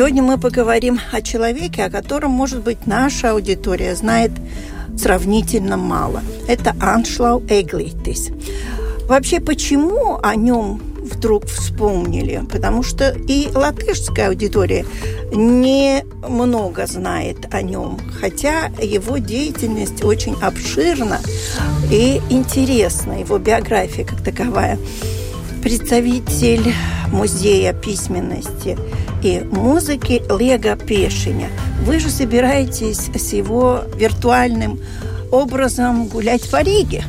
Сегодня мы поговорим о человеке, о котором, может быть, наша аудитория знает сравнительно мало. Это Аншлау Эглитис. Вообще, почему о нем вдруг вспомнили? Потому что и латышская аудитория не много знает о нем, хотя его деятельность очень обширна и интересна, его биография как таковая. Представитель музея письменности и музыки Лего Пешиня. Вы же собираетесь с его виртуальным образом гулять в Риге.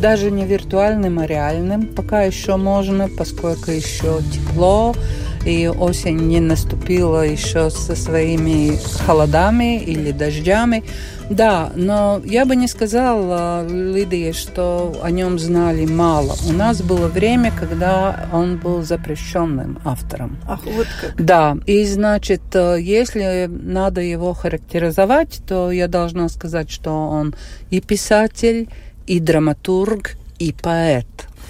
Даже не виртуальным, а реальным пока еще можно, поскольку еще тепло, и осень не наступила еще со своими холодами или дождями. Да, но я бы не сказала, Лидии, что о нем знали мало. У нас было время, когда он был запрещенным автором. Ах, вот как. Да, и значит, если надо его характеризовать, то я должна сказать, что он и писатель, и драматург, и поэт.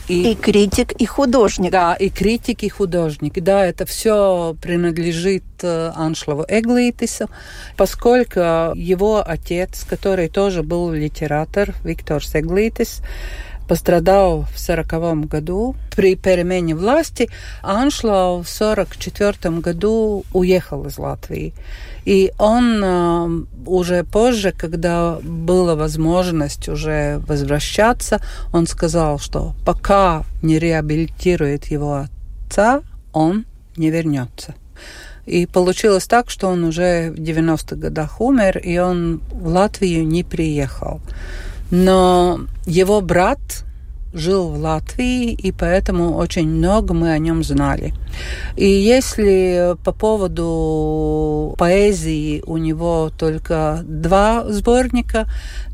И, и критик, и художник. Да, и критик, и художник. Да, это все принадлежит э, Аншлову Эглитису, поскольку его отец, который тоже был литератор, Виктор Эглитис, пострадал в сороковом году при перемене власти. Аншлау в сорок четвертом году уехал из Латвии. И он э, уже позже, когда была возможность уже возвращаться, он сказал, что пока не реабилитирует его отца, он не вернется. И получилось так, что он уже в 90-х годах умер, и он в Латвию не приехал. Но его брат жил в Латвии, и поэтому очень много мы о нем знали. И если по поводу поэзии у него только два сборника,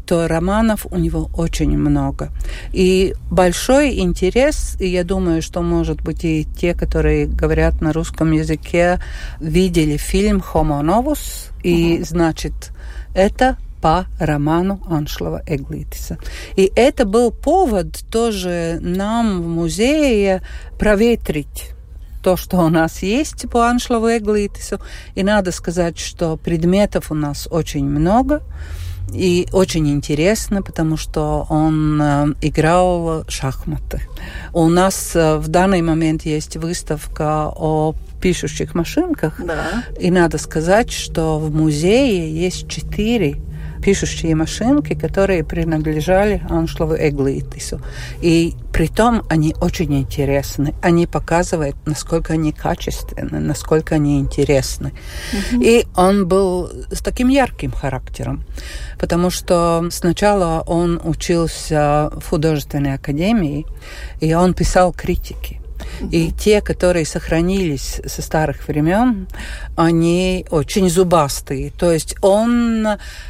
то романов у него очень много. И большой интерес, и я думаю, что, может быть, и те, которые говорят на русском языке, видели фильм «Homo novus», и, значит, это по роману Аншлова Эглитиса. И это был повод тоже нам в музее проветрить то, что у нас есть по Аншлову Эглитису. И надо сказать, что предметов у нас очень много. И очень интересно, потому что он э, играл шахматы. У нас э, в данный момент есть выставка о пишущих машинках. Да. И надо сказать, что в музее есть четыре пишущие машинки, которые принадлежали Аншлову Эглитису. И при том они очень интересны. Они показывают, насколько они качественны, насколько они интересны. Mm-hmm. И он был с таким ярким характером, потому что сначала он учился в художественной академии, и он писал критики. И те, которые сохранились со старых времен, они очень зубастые. То есть он,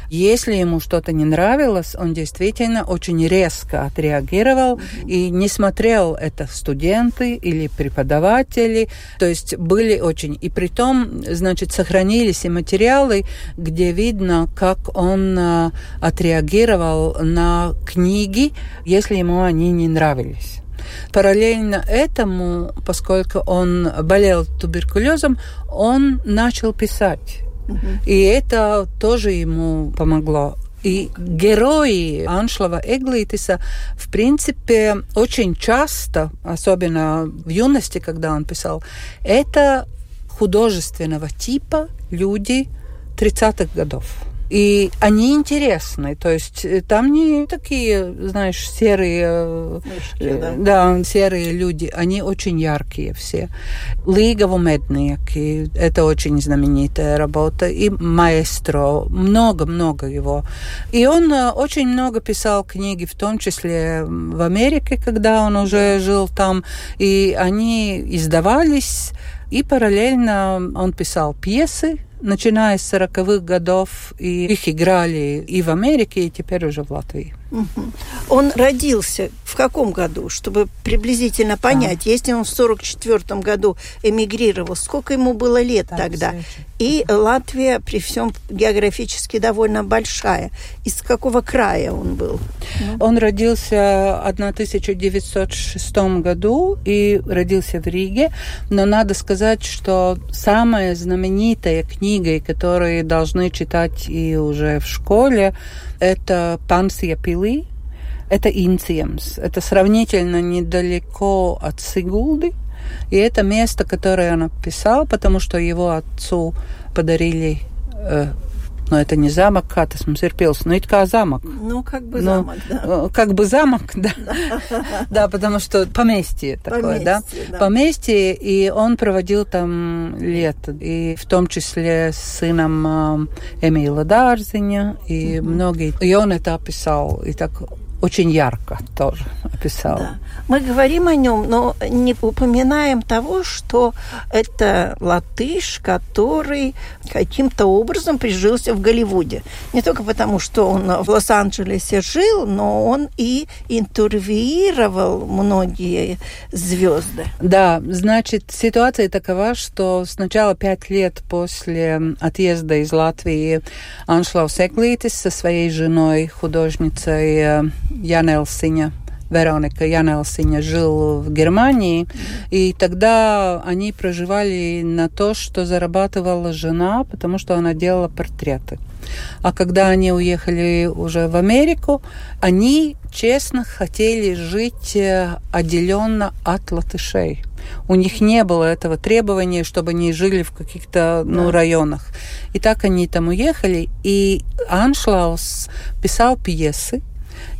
если ему что-то не нравилось, он действительно очень резко отреагировал и не смотрел это студенты или преподаватели. То есть были очень... И при том, значит, сохранились и материалы, где видно, как он а, отреагировал на книги, если ему они не нравились. Параллельно этому, поскольку он болел туберкулезом, он начал писать. И это тоже ему помогло. И герои Аншлова Эглитиса, в принципе, очень часто, особенно в юности, когда он писал, это художественного типа люди 30-х годов. И они интересны, то есть э, там не такие, знаешь, серые, э, Мышки, да. да, серые люди, они очень яркие все. Лигову Медники, это очень знаменитая работа, и Маэстро, много-много его. И он э, очень много писал книги, в том числе в Америке, когда он уже жил там, и они издавались, и параллельно он писал пьесы, начиная с 40-х годов, и их играли и в Америке, и теперь уже в Латвии. Мгм. Он родился в каком году, чтобы приблизительно понять, если он в 44 году эмигрировал, сколько ему было лет Так, тогда? И Латвия при всем географически довольно большая. Из какого края он был? Он родился в 1906 году и родился в Риге, но надо сказать, что самая знаменитая книга, которую должны читать и уже в школе, это «Пансия пили», это Инциемс. Это сравнительно недалеко от Сигулды. И это место, которое он описал, потому что его отцу подарили э, но это не замок Катас, mums ir pils, ну, it kā замок. Ну, как бы Ну, замок, да. э, Как бы замок, да. Да, потому что поместье такое, да. Поместье, и он проводил там лето, и в том числе с сыном э, Эмила Дарзиня, и многие. И он это описал, и так очень ярко тоже описал. Да. Мы говорим о нем, но не упоминаем того, что это латыш, который каким-то образом прижился в Голливуде. Не только потому, что он в Лос-Анджелесе жил, но он и интервьюировал многие звезды. Да, значит, ситуация такова, что сначала пять лет после отъезда из Латвии Аншлаус Эглитис со своей женой, художницей э, Янелсиня, Вероника Янелсиня жил в Германии, и тогда они проживали на то, что зарабатывала жена, потому что она делала портреты. А когда они уехали уже в Америку, они честно хотели жить э, отделенно от латышей. У них не было этого требования, чтобы они жили в каких-то ну, Да. районах. И так они там уехали. И Аншлаус писал пьесы.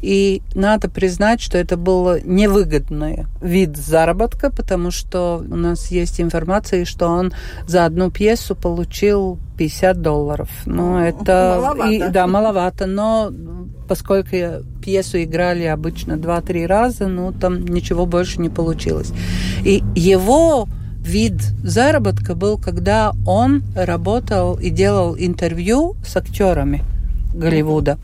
И надо признать, что это был невыгодный вид заработка, потому что у нас есть информация, что он за одну пьесу получил 50 долларов. Ну, это... маловато. и- да, маловато, но поскольку пьесу играли обычно 2-3 раза, ну, там ничего больше не получилось. И его вид заработка был, когда он работал и делал интервью с актерами Голливуда.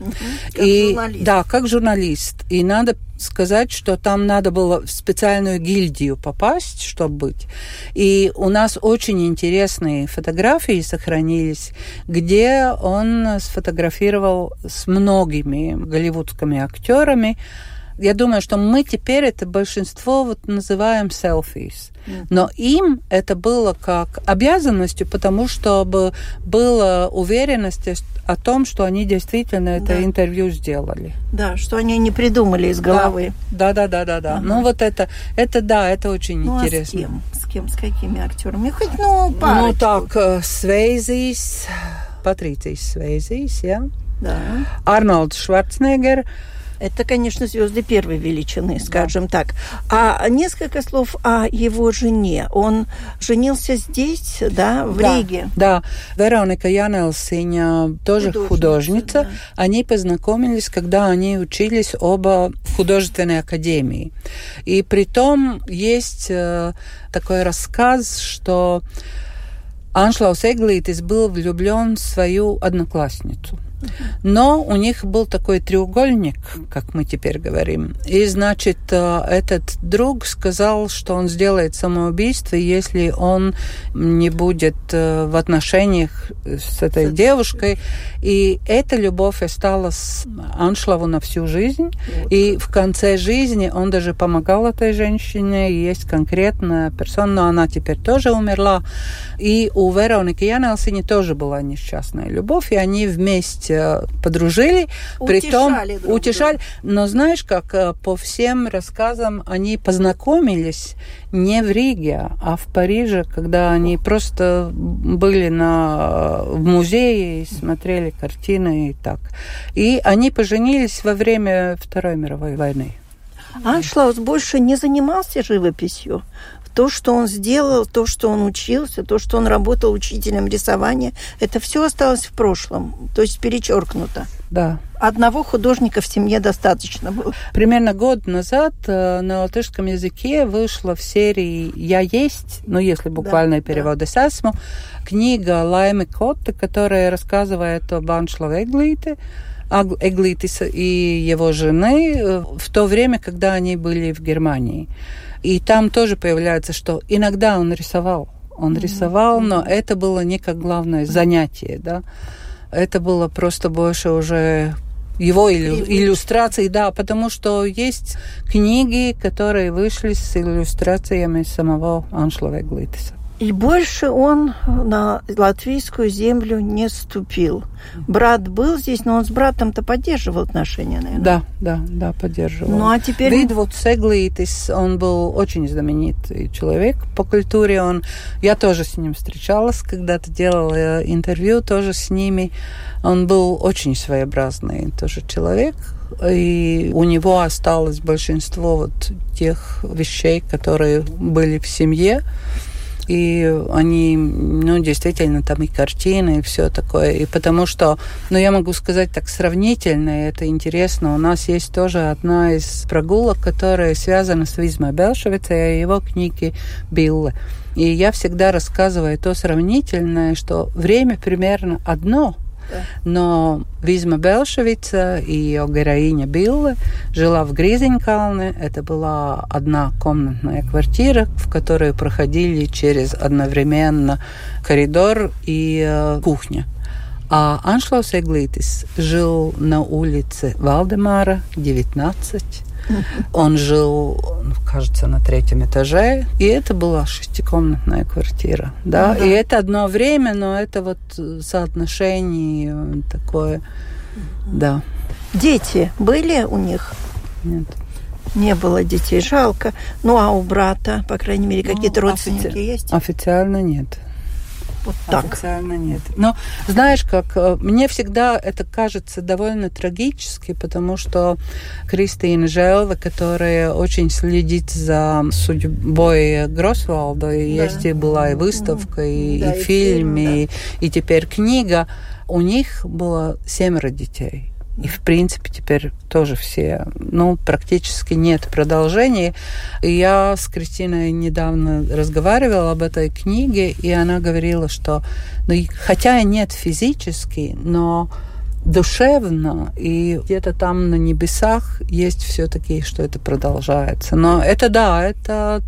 Как и, журналист. Да, как журналист. И надо сказать, что там надо было в специальную гильдию попасть, чтобы быть. И у нас очень интересные фотографии сохранились, где он сфотографировал с многими голливудскими актерами. Я думаю, что мы теперь это большинство вот называем селфис. Но им это было как обязанностью, потому чтобы была уверенность о том, что они действительно это Да. интервью сделали. Да, что они не придумали из головы. Да, да, да, да, да. Ага. Ну вот это, это да, это очень Ну, интересно. а с кем? С кем? С какими актерами? Хоть, ну, Ну парочку. так, э, Свейзис, Патриций Свейзис, ja? Да. Арнольд Шварценеггер, Это, конечно, звезды первой величины, скажем так. А несколько слов о его жене. Он женился здесь, да, в Да. Риге. Да, Вероника Янелсиня тоже Художница, художница. да. Они познакомились, когда они учились оба в художественной академии. И при том есть э, такой рассказ, что Аншлаус Эглитис был влюблен в свою одноклассницу. Но у них был такой треугольник, как мы теперь говорим. И, значит, э, этот друг сказал, что он сделает самоубийство, если он не будет э, в отношениях с этой девушкой. И эта любовь осталась Аншлаву на всю жизнь. И в конце жизни он даже помогал этой женщине. И есть конкретная персона, но она теперь тоже умерла. И у Вероники Янелсини тоже была несчастная любовь, и они вместе вместе подружили, утешали притом утешали. Но знаешь, как э, по всем рассказам они познакомились не в Риге, а в Париже, когда они просто были на, в музее и смотрели картины и так. И они поженились во время Второй мировой войны. Аншлаус больше не занимался живописью то, что он сделал, то, что он учился, то, что он работал учителем рисования, это все осталось в прошлом, то есть перечеркнуто. Да. Одного художника в семье достаточно было. Примерно год назад э, на латышском языке вышла в серии «Я есть», ну, если буквальный да, перевод да. «Эсму», книга Лаймы Котты, которая рассказывает об Аншлаве Эглите, Эглитиса и его жены э, в то время, когда они были в Германии. И там тоже появляется, что иногда он рисовал. Он mm-hmm. рисовал, но это было не как главное занятие, да. Это было просто больше уже его иллюстрации, да, потому что есть книги, которые вышли с иллюстрациями самого Аншлова Глитиса. И больше он на латвийскую землю не ступил. Брат был здесь, но он с братом-то поддерживал отношения, наверное. Да, да, да, поддерживал. Ну, а теперь... Видвуд Сеглитис, он был очень знаменитый человек по культуре. Он... Я тоже с ним встречалась, когда-то делала интервью тоже с ними. Он был очень своеобразный тоже человек. И у него осталось большинство вот тех вещей, которые были в семье и они, ну, действительно, там и картины, и все такое. И потому что, ну, я могу сказать так сравнительно, и это интересно, у нас есть тоже одна из прогулок, которая связана с Визмой Белшевицей и его книги Билла. И я всегда рассказываю то сравнительное, что время примерно одно – но Визма Белшевица и ее героиня Билла жила в Гризенкалне. Это была одна комнатная квартира, в которой проходили через одновременно коридор и э, кухня. А Аншлаус Эглитис жил на улице Валдемара, 19. Он жил, ну, кажется, на третьем этаже, и это была шестикомнатная квартира, да, ну, да. и это одно время, но это вот соотношение такое, да. Дети были у них? Нет. Не было детей, жалко. Ну, а у брата, по крайней мере, какие-то ну, родственники офици... есть? Официально нет. Вот так. Официально нет. Но знаешь, как э, мне всегда это кажется довольно трагически, потому что Кристина Желва, которая очень следит за судьбой Гросвалда, и да. есть и была и выставка, и, да, и, и фильм, фильм, и, да. и теперь книга, у них было семеро детей. И, в принципе, теперь тоже все, ну, практически нет продолжений. И я с Кристиной недавно разговаривала об этой книге, и она говорила, что, ну, хотя нет физически, но душевно, и где-то там на небесах есть все-таки, что это продолжается. Но это да, это,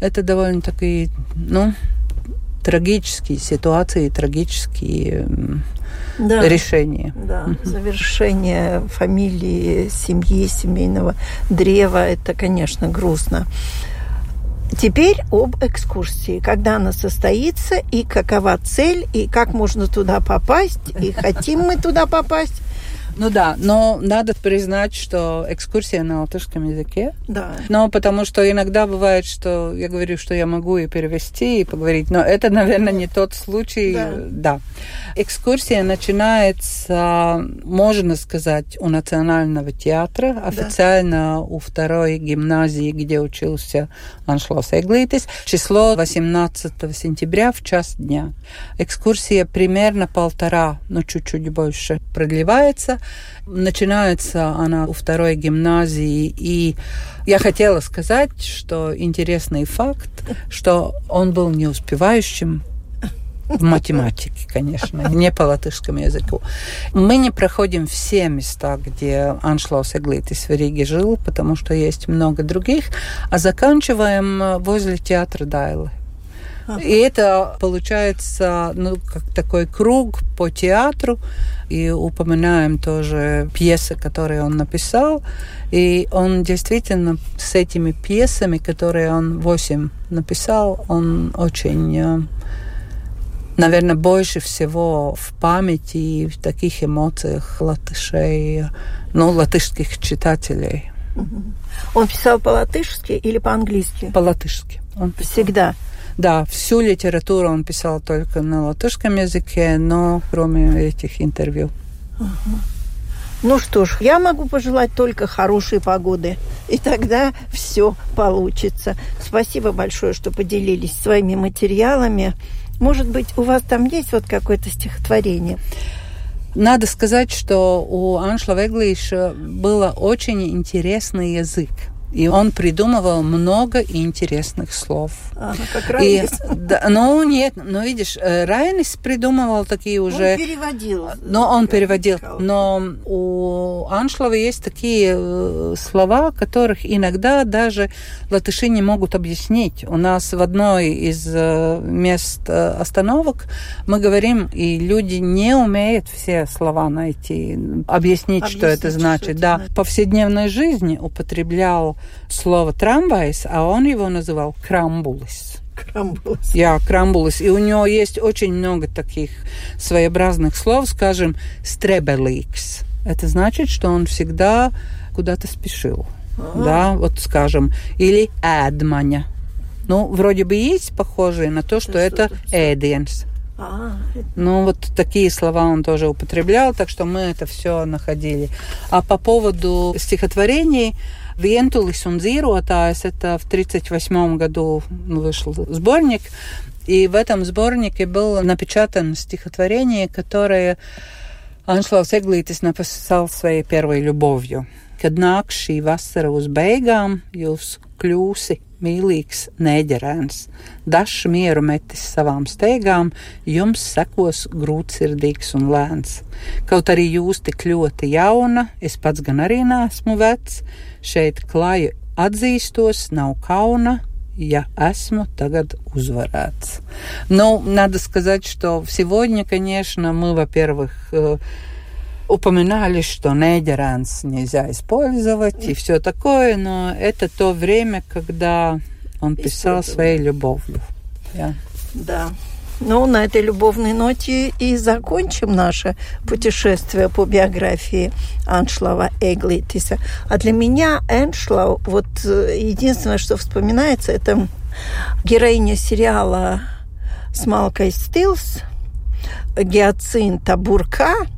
это довольно такие, ну, трагические ситуации, трагические да, решение. Да, завершение фамилии, семьи, семейного древа, это, конечно, грустно. Теперь об экскурсии. Когда она состоится, и какова цель, и как можно туда попасть, и хотим мы туда попасть. Ну да, но надо признать, что экскурсия на латышском языке. Да. Но потому что иногда бывает, что я говорю, что я могу и перевести, и поговорить, но это, наверное, не тот случай. Да. да. Экскурсия начинается, можно сказать, у Национального театра, официально да. у второй гимназии, где учился Аншлос Эглитис. Число 18 сентября в час дня. Экскурсия примерно полтора, ну чуть-чуть больше продлевается. Начинается она у второй гимназии, и я хотела сказать, что интересный факт, что он был не успевающим в математике, конечно, не по латышскому языку. Мы не проходим все места, где Аншлос Эглитис в Риге жил, потому что есть много других, а заканчиваем возле театра Дайлы. И это получается ну, как такой круг по театру. И упоминаем тоже пьесы, которые он написал. И он действительно с этими пьесами, которые он восемь написал, он очень э, наверное, больше всего в памяти и в таких эмоциях латышей, ну, латышских читателей. Он писал по-латышски или по-английски? По-латышски. Он писал. Всегда? Да, всю литературу он писал только на латышском языке, но кроме этих интервью. Ну что ж, я могу пожелать только хорошей погоды, и тогда все получится. Спасибо большое, что поделились своими материалами. Может быть, у вас там есть вот какое-то стихотворение? Надо сказать, что у Аншла Веглиша было очень интересный язык. И он придумывал много интересных слов. Ага, как Райнис. И, да, ну, нет, ну, видишь, э, Райнис придумывал такие уже... Он переводил. Но он переводил. Но у Аншлова есть такие э, слова, которых иногда даже латыши не могут объяснить. У нас в одной из э, мест остановок мы говорим, и люди не умеют все слова найти, объяснить, объяснить что это значит. Что это да, значит. повседневной жизни употреблял слово трамвайс, а он его называл крамбулис. Крамбулис. Я крамбулис. И у него есть очень много таких своеобразных слов, скажем, стребеликс. Это значит, что он всегда куда-то спешил. Ага. Да, вот скажем. Или эдманя. Ну, вроде бы есть похожие на то, что да, это эдиенс. А, ну, вот такие слова он тоже употреблял, так что мы это все находили. А по поводу стихотворений, «Вентулис un dzīrotājs» это в 1938 году вышел сборник, и в этом сборнике было напечатано стихотворение, которое Аншлаус Эглитис написал своей первой любовью. Kad nāk šī vasara uz beigām, jūs kļūsi mīlīgs neģerēns, dažs mieru metis savām steigām, jums sekos grūtsirdīgs un lēns. Kaut arī jūs tik ļoti jauna, es pats gan arī nesmu vecs, šeit klāju atzīstos, nav kauna, я esmu tagad uzvarēts. Ну, надо сказать, что сегодня, конечно, мы, во-первых, упоминали, что нейдеранс нельзя использовать и все такое, но это то время, когда он писал своей любовью. Yeah. Да. Ну, на этой любовной ноте и закончим наше путешествие по биографии Аншлава Эглитиса. А для меня Эншлау, вот э, единственное, что вспоминается, это героиня сериала с Малкой Стилс, Гиацинта Бурка –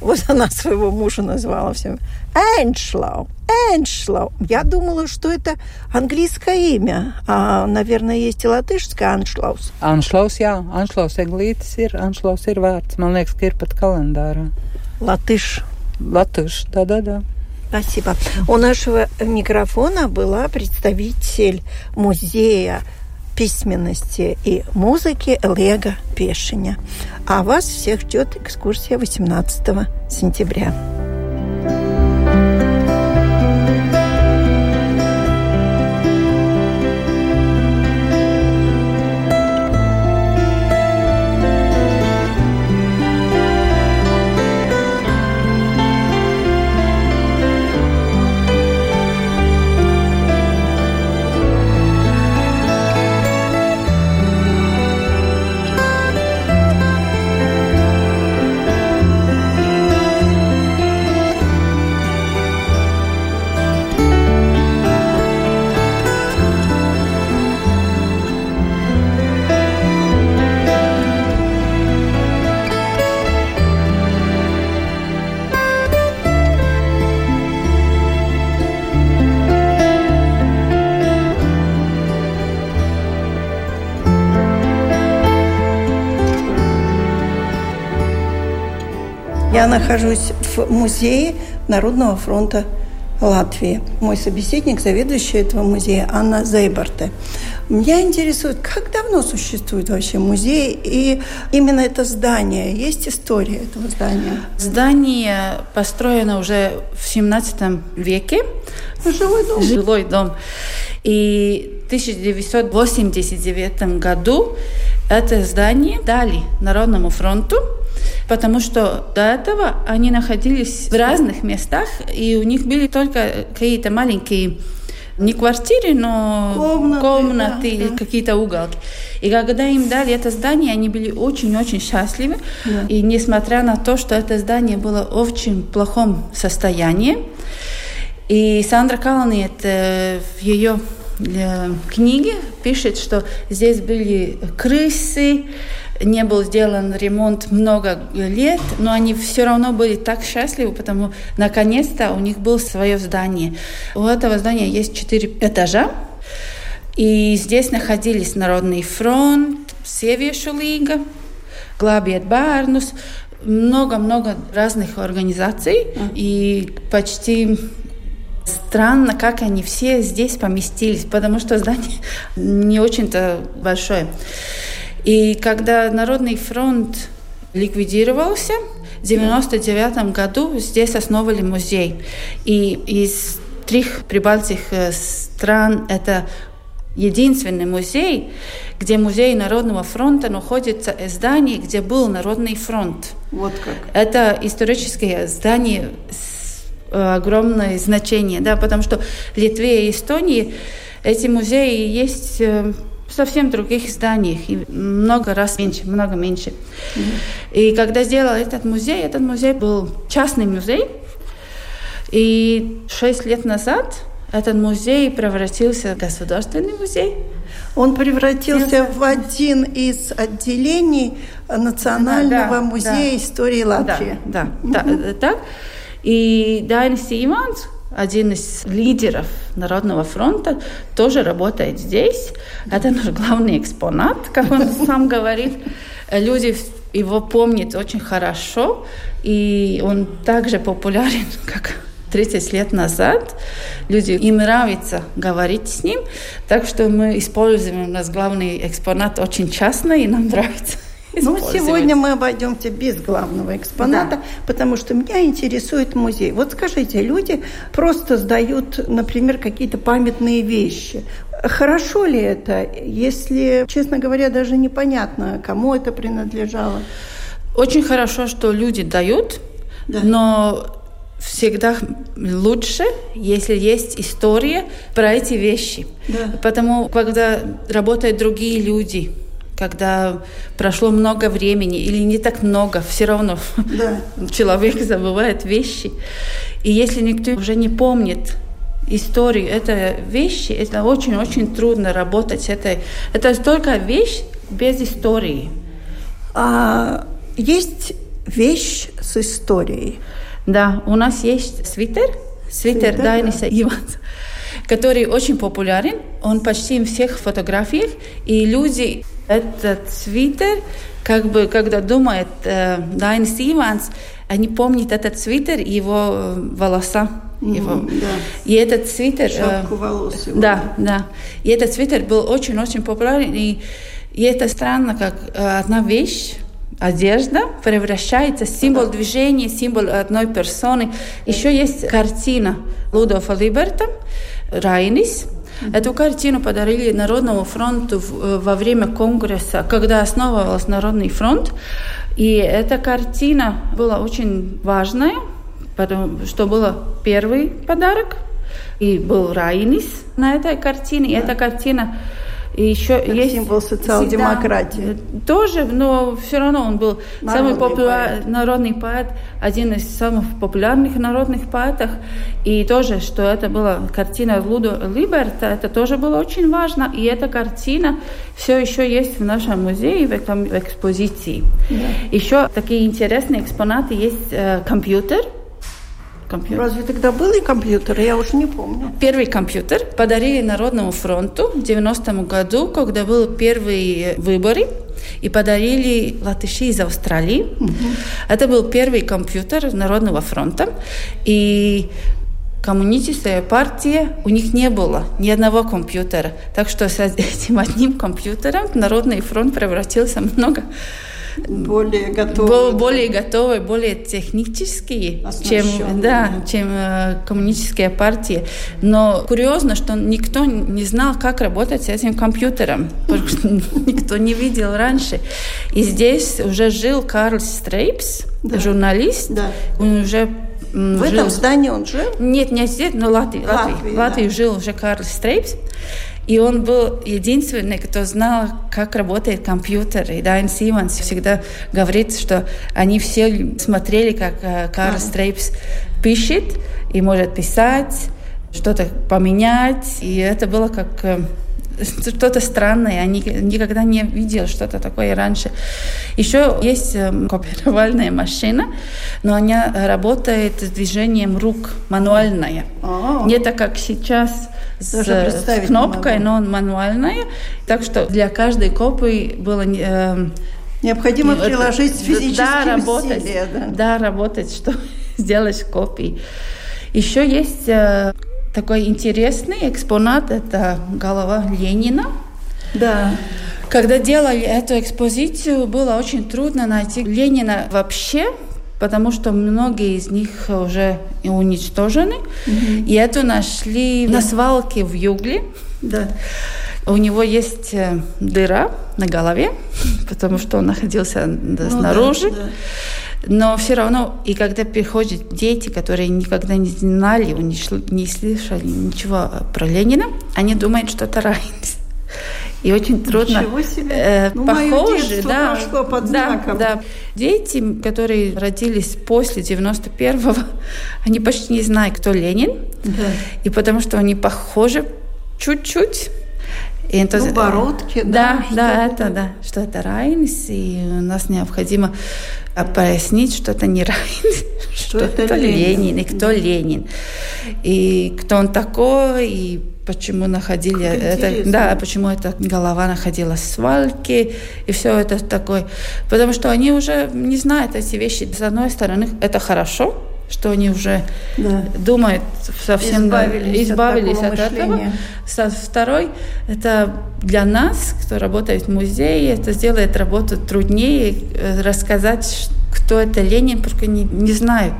вот она своего мужа назвала всем Эншлау, Эншлау. Я думала, что это английское имя, а, наверное, есть и латышское Аншлаус. Аншлаус, jā, Anšlaus Eglītis ir, Anšlaus ir vārds. Man liekas, ka ir pat kalendārā. Латыш. Латыш, да-да-да. Спасибо. У нашего микрофона была представитель музея письменности и музыки Лего Пешиня. А вас всех ждет экскурсия 18 сентября. Я нахожусь в музее Народного фронта Латвии. Мой собеседник, заведующий этого музея, Анна Зейбарте. Меня интересует, как давно существует вообще музей и именно это здание. Есть история этого здания? Здание построено уже в 17 веке. Жилой дом. Жилой дом. И в 1989 году это здание дали Народному фронту потому что до этого они находились в разных местах, и у них были только какие-то маленькие не квартиры, но комнаты, комнаты да, или да. какие-то уголки. И когда им дали это здание, они были очень-очень счастливы. Да. И несмотря на то, что это здание было в очень плохом состоянии, и Сандра Каланет э, в ее э, книге пишет, что здесь были крысы, не был сделан ремонт много лет, но они все равно были так счастливы, потому наконец-то у них было свое здание. У этого здания есть четыре этажа, и здесь находились Народный фронт, Севiešu лига, Глабиет Барнус, много-много разных организаций, и почти странно, как они все здесь поместились, потому что здание не очень-то большое. И когда Народный фронт ликвидировался, в 1999 году здесь основали музей. И из трех прибалтийских э, стран это единственный музей, где музей Народного фронта находится в здании, где был Народный фронт. Вот как. Это историческое здание с э, огромное значение, да, потому что в Литве и Эстонии эти музеи есть э, совсем других зданиях и много раз меньше, много меньше. И когда сделал этот музей, этот музей был частный музей, и шесть лет назад этот музей превратился в государственный музей. Он превратился в один из отделений Национального Да, музея да. истории Латвии. Да, да, да, э, так. И Дайнис Иванс, один из лидеров Народного фронта, тоже работает здесь. Это наш главный экспонат, как он сам говорит. Люди его помнят очень хорошо, и он также популярен, как 30 лет назад. Люди, им нравится говорить с ним, так что мы используем наш главный экспонат очень часто, и нам нравится. Ну, сегодня мы обойдемся без главного экспоната, Да. потому что меня интересует музей. Вот скажите, люди просто сдают, например, какие-то памятные вещи. Хорошо ли это, если, честно говоря, даже непонятно, кому это принадлежало? Очень хорошо, что люди дают, Да. но всегда лучше, если есть история про эти вещи. Да. Потому когда работают другие люди, когда прошло много времени или не так много, все равно Да. человек забывает вещи. И если никто уже не помнит историю этой вещи, это очень-очень трудно работать с этой. Это только вещь без истории. А есть вещь с историей. Да, у нас есть свитер, свитер Свитер, Дайниса Иванса, который очень популярен. Он почти в всех фотографиях. И люди этот свитер, как бы, когда думает э, Дайнис Иванс, они помнят этот свитер и его э, волоса. его. Мгм, да. И этот свитер... э, Шапку волос его. Да, да. И этот свитер был очень-очень популярен. И, и это странно, как э, одна вещь, одежда превращается в символ движения, символ одной персоны. Еще есть картина Лудофа Либерта «Райнис». Эту картину подарили Народному фронту э, во время конгресса, когда основывался Народный фронт. И эта картина была очень важная, потому что был первый подарок, и был Райнис на этой картине. И эта картина еще Как есть символ социал-демократии. всегда, Тоже, но все равно он был самый Народный популярный поэт. народный поэт, один из самых популярных народных поэтов. И тоже, что это была картина Лудо Либерта, это тоже было очень важно. И эта картина все еще есть в нашем музее в эком- в экспозиции. Еще такие интересные экспонаты есть э, компьютер. Компьютер. Разве тогда был и компьютер? Я уже не помню. Первый компьютер подарили Народному фронту в 90-м году, когда были первые выборы, и подарили латыши из Австралии. Это был первый компьютер Народного фронта, и коммунистическая партия, у них не было ни одного компьютера. Так что с этим одним компьютером Народный фронт превратился много Более Бо- готовы. более готовые, более технические, чем, да, чем э, коммунистическая партия. Но курьезно, что никто не знал, как работать с этим компьютером, никто не видел раньше. И здесь уже жил Карл Стрейпс, Да. журналист. Да. Он уже В жил... этом здании он жил? Нет, не здесь, но Латвии. Латвии, Латвии, да. Латвии жил уже Карл Стрейпс. И он был единственный, кто знал, как работает компьютер. И Дайн Симонс всегда говорит, что они все смотрели, как э, Карл Стрейпс пишет и может писать, что-то поменять. И это было как э, что-то странное. Я никогда не видела что-то такое раньше. Еще есть эм, копировальная машина, но она работает с движением рук, мануальная. А-а-а. Не так, как сейчас с, с кнопкой, но мануальная. Так что для каждой копии было... Э, Необходимо это, приложить физические да, работать, усилия. Да. да, работать, что сделать копии. Еще есть э, такой интересный экспонат, это голова Ленина. Да. Когда делали эту экспозицию, было очень трудно найти Ленина вообще, потому что многие из них уже уничтожены. Угу. И эту нашли да. на свалке в Югле. Да. У него есть э, дыра на голове, потому что он находился ну, снаружи. Да, да. Но все равно, и когда приходят дети, которые никогда не знали, не, не слышали ничего про Ленина, они думают, что это Райнс. И очень трудно. Ничего себе. Э, ну, похоже, да. под да, да. Дети, которые родились после 91-го, они почти не знают, кто Ленин. Да. И потому что они похожи чуть-чуть. И это, ну, бородки, да. Да, да, это, да, что это Райнс, и у нас необходимо а пояснить, что это не Райн, что, что это Ленин. Ленин, и кто. Ленин, и кто он такой, и почему находили как это, интересно. да, почему эта голова находилась в свалке, и все это такое. Потому что они уже не знают эти вещи. С одной стороны, это хорошо, что они уже да. думают совсем избавились, избавились от, от этого. Со второй, это для нас, кто работает в музее, это сделает работу труднее э, рассказать, кто это Ленин, porque не, не знают,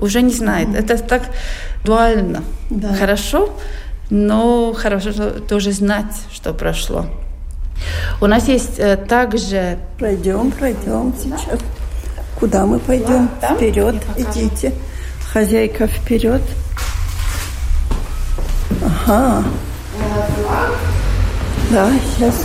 уже не знают. Mm-hmm. Это так дуально. Да. Хорошо, но хорошо тоже знать, что прошло. У нас есть э, также... Пройдем, пройдем сейчас. Куда мы пойдем? Да, вперед, идите. Хозяйка вперед. Ага. Да, сейчас.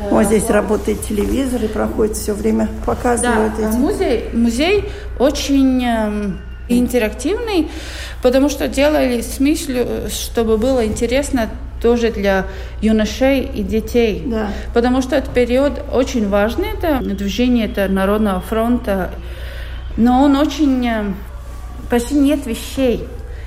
Да. Вот здесь работает телевизор и проходит все время, показывают да, эти. Музей, музей очень э, интерактивный, потому что делали с мыслью, чтобы было интересно тоже для юношей и детей. Да. Потому что этот период очень важный, это движение это Народного фронта, но он очень... Э, почти нет вещей.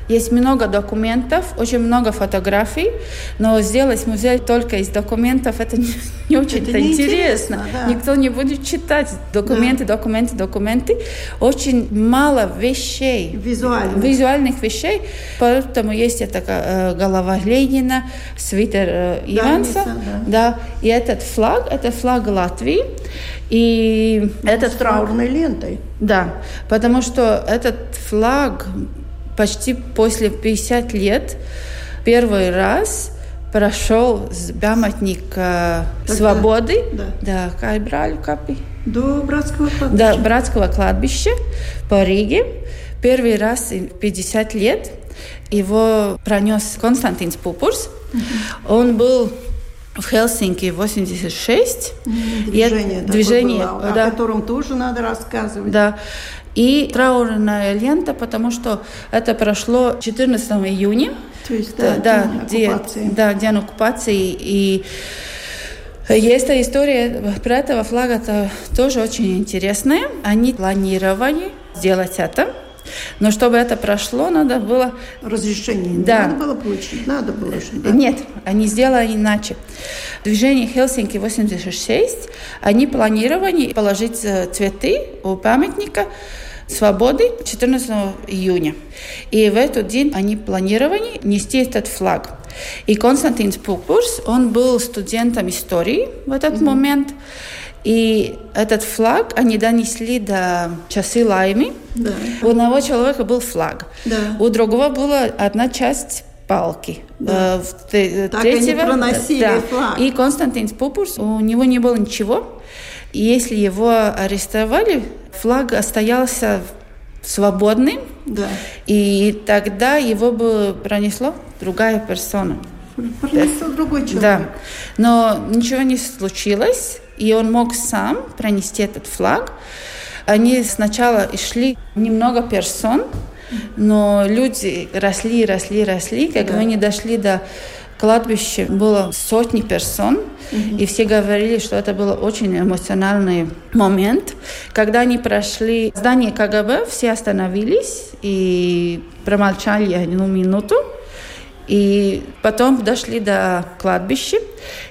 Есть много документов, очень много фотографий, но сделать музей только из документов это не, не очень это не интересно. Да. Никто не будет читать документы, да. документы, документы. Очень мало вещей, визуальных, визуальных вещей. Поэтому есть эта э, голова Ленина, свитер э, Иванса, да, да. да. И этот флаг, это флаг Латвии. И ну, этот с траурной лентой. Да, потому что этот флаг почти после 50 лет первый раз прошел с памятника свободы, да, да Капи. До братского кладбища. До братского кладбища по Риге. Первый раз в 50 лет его пронес Константин Пупурс. Угу. Он был в Хельсинки 86. Движение, и, движение было, да. о котором тоже надо рассказывать. Да. И траурная лента, потому что это прошло 14 июня. То есть, да, да, день где, оккупации. Да, день оккупации. И есть история про этого флага, это тоже очень интересная. Они планировали сделать это. Но чтобы это прошло, надо было... Разрешение да. надо было получить? Надо было да? Нет, они сделали иначе. Движение Хельсинки 86, они планировали положить э, цветы у памятника свободы 14 июня. И в этот день они планировали нести этот флаг. И Константин Пукурс, он был студентом истории в этот mm-hmm. момент. И этот флаг они донесли до часы Лайми. Да. У одного человека был флаг. Да. У другого была одна часть палки. Да. Э, так третьего, они проносили да. флаг. И Константин Пупурс, у него не было ничего. И если его арестовали, флаг остался свободным, Да. и тогда его бы пронесло другая персона. Пронесел другой человек. Да. Но ничего не случилось, и он мог сам пронести этот флаг. Они сначала шли немного персон, но люди росли, росли, росли. Когда Да. они дошли до кладбища, было сотни персон, и все говорили, что это был очень эмоциональный момент. Когда они прошли здание КГБ, все остановились и промолчали одну минуту. И потом дошли до кладбища.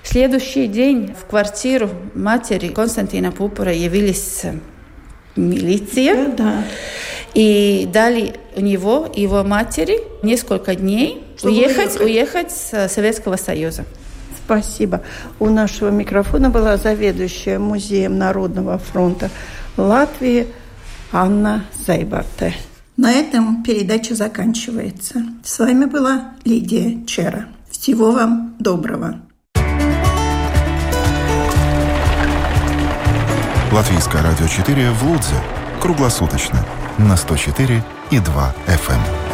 Следующий день в квартиру матери Константина Пупора явились милиция Да. И дали у него и его матери несколько дней Чтобы уехать, уехать. уехать с Советского Союза. Спасибо. У нашего микрофона была заведующая Музеем Народного фронта Латвии Анна Зайбарте. На этом передача заканчивается. С вами была Лидия Чера. Всего вам доброго. Латвийское радио 4 в Лудзе. Круглосуточно. На 104 и 2 FM.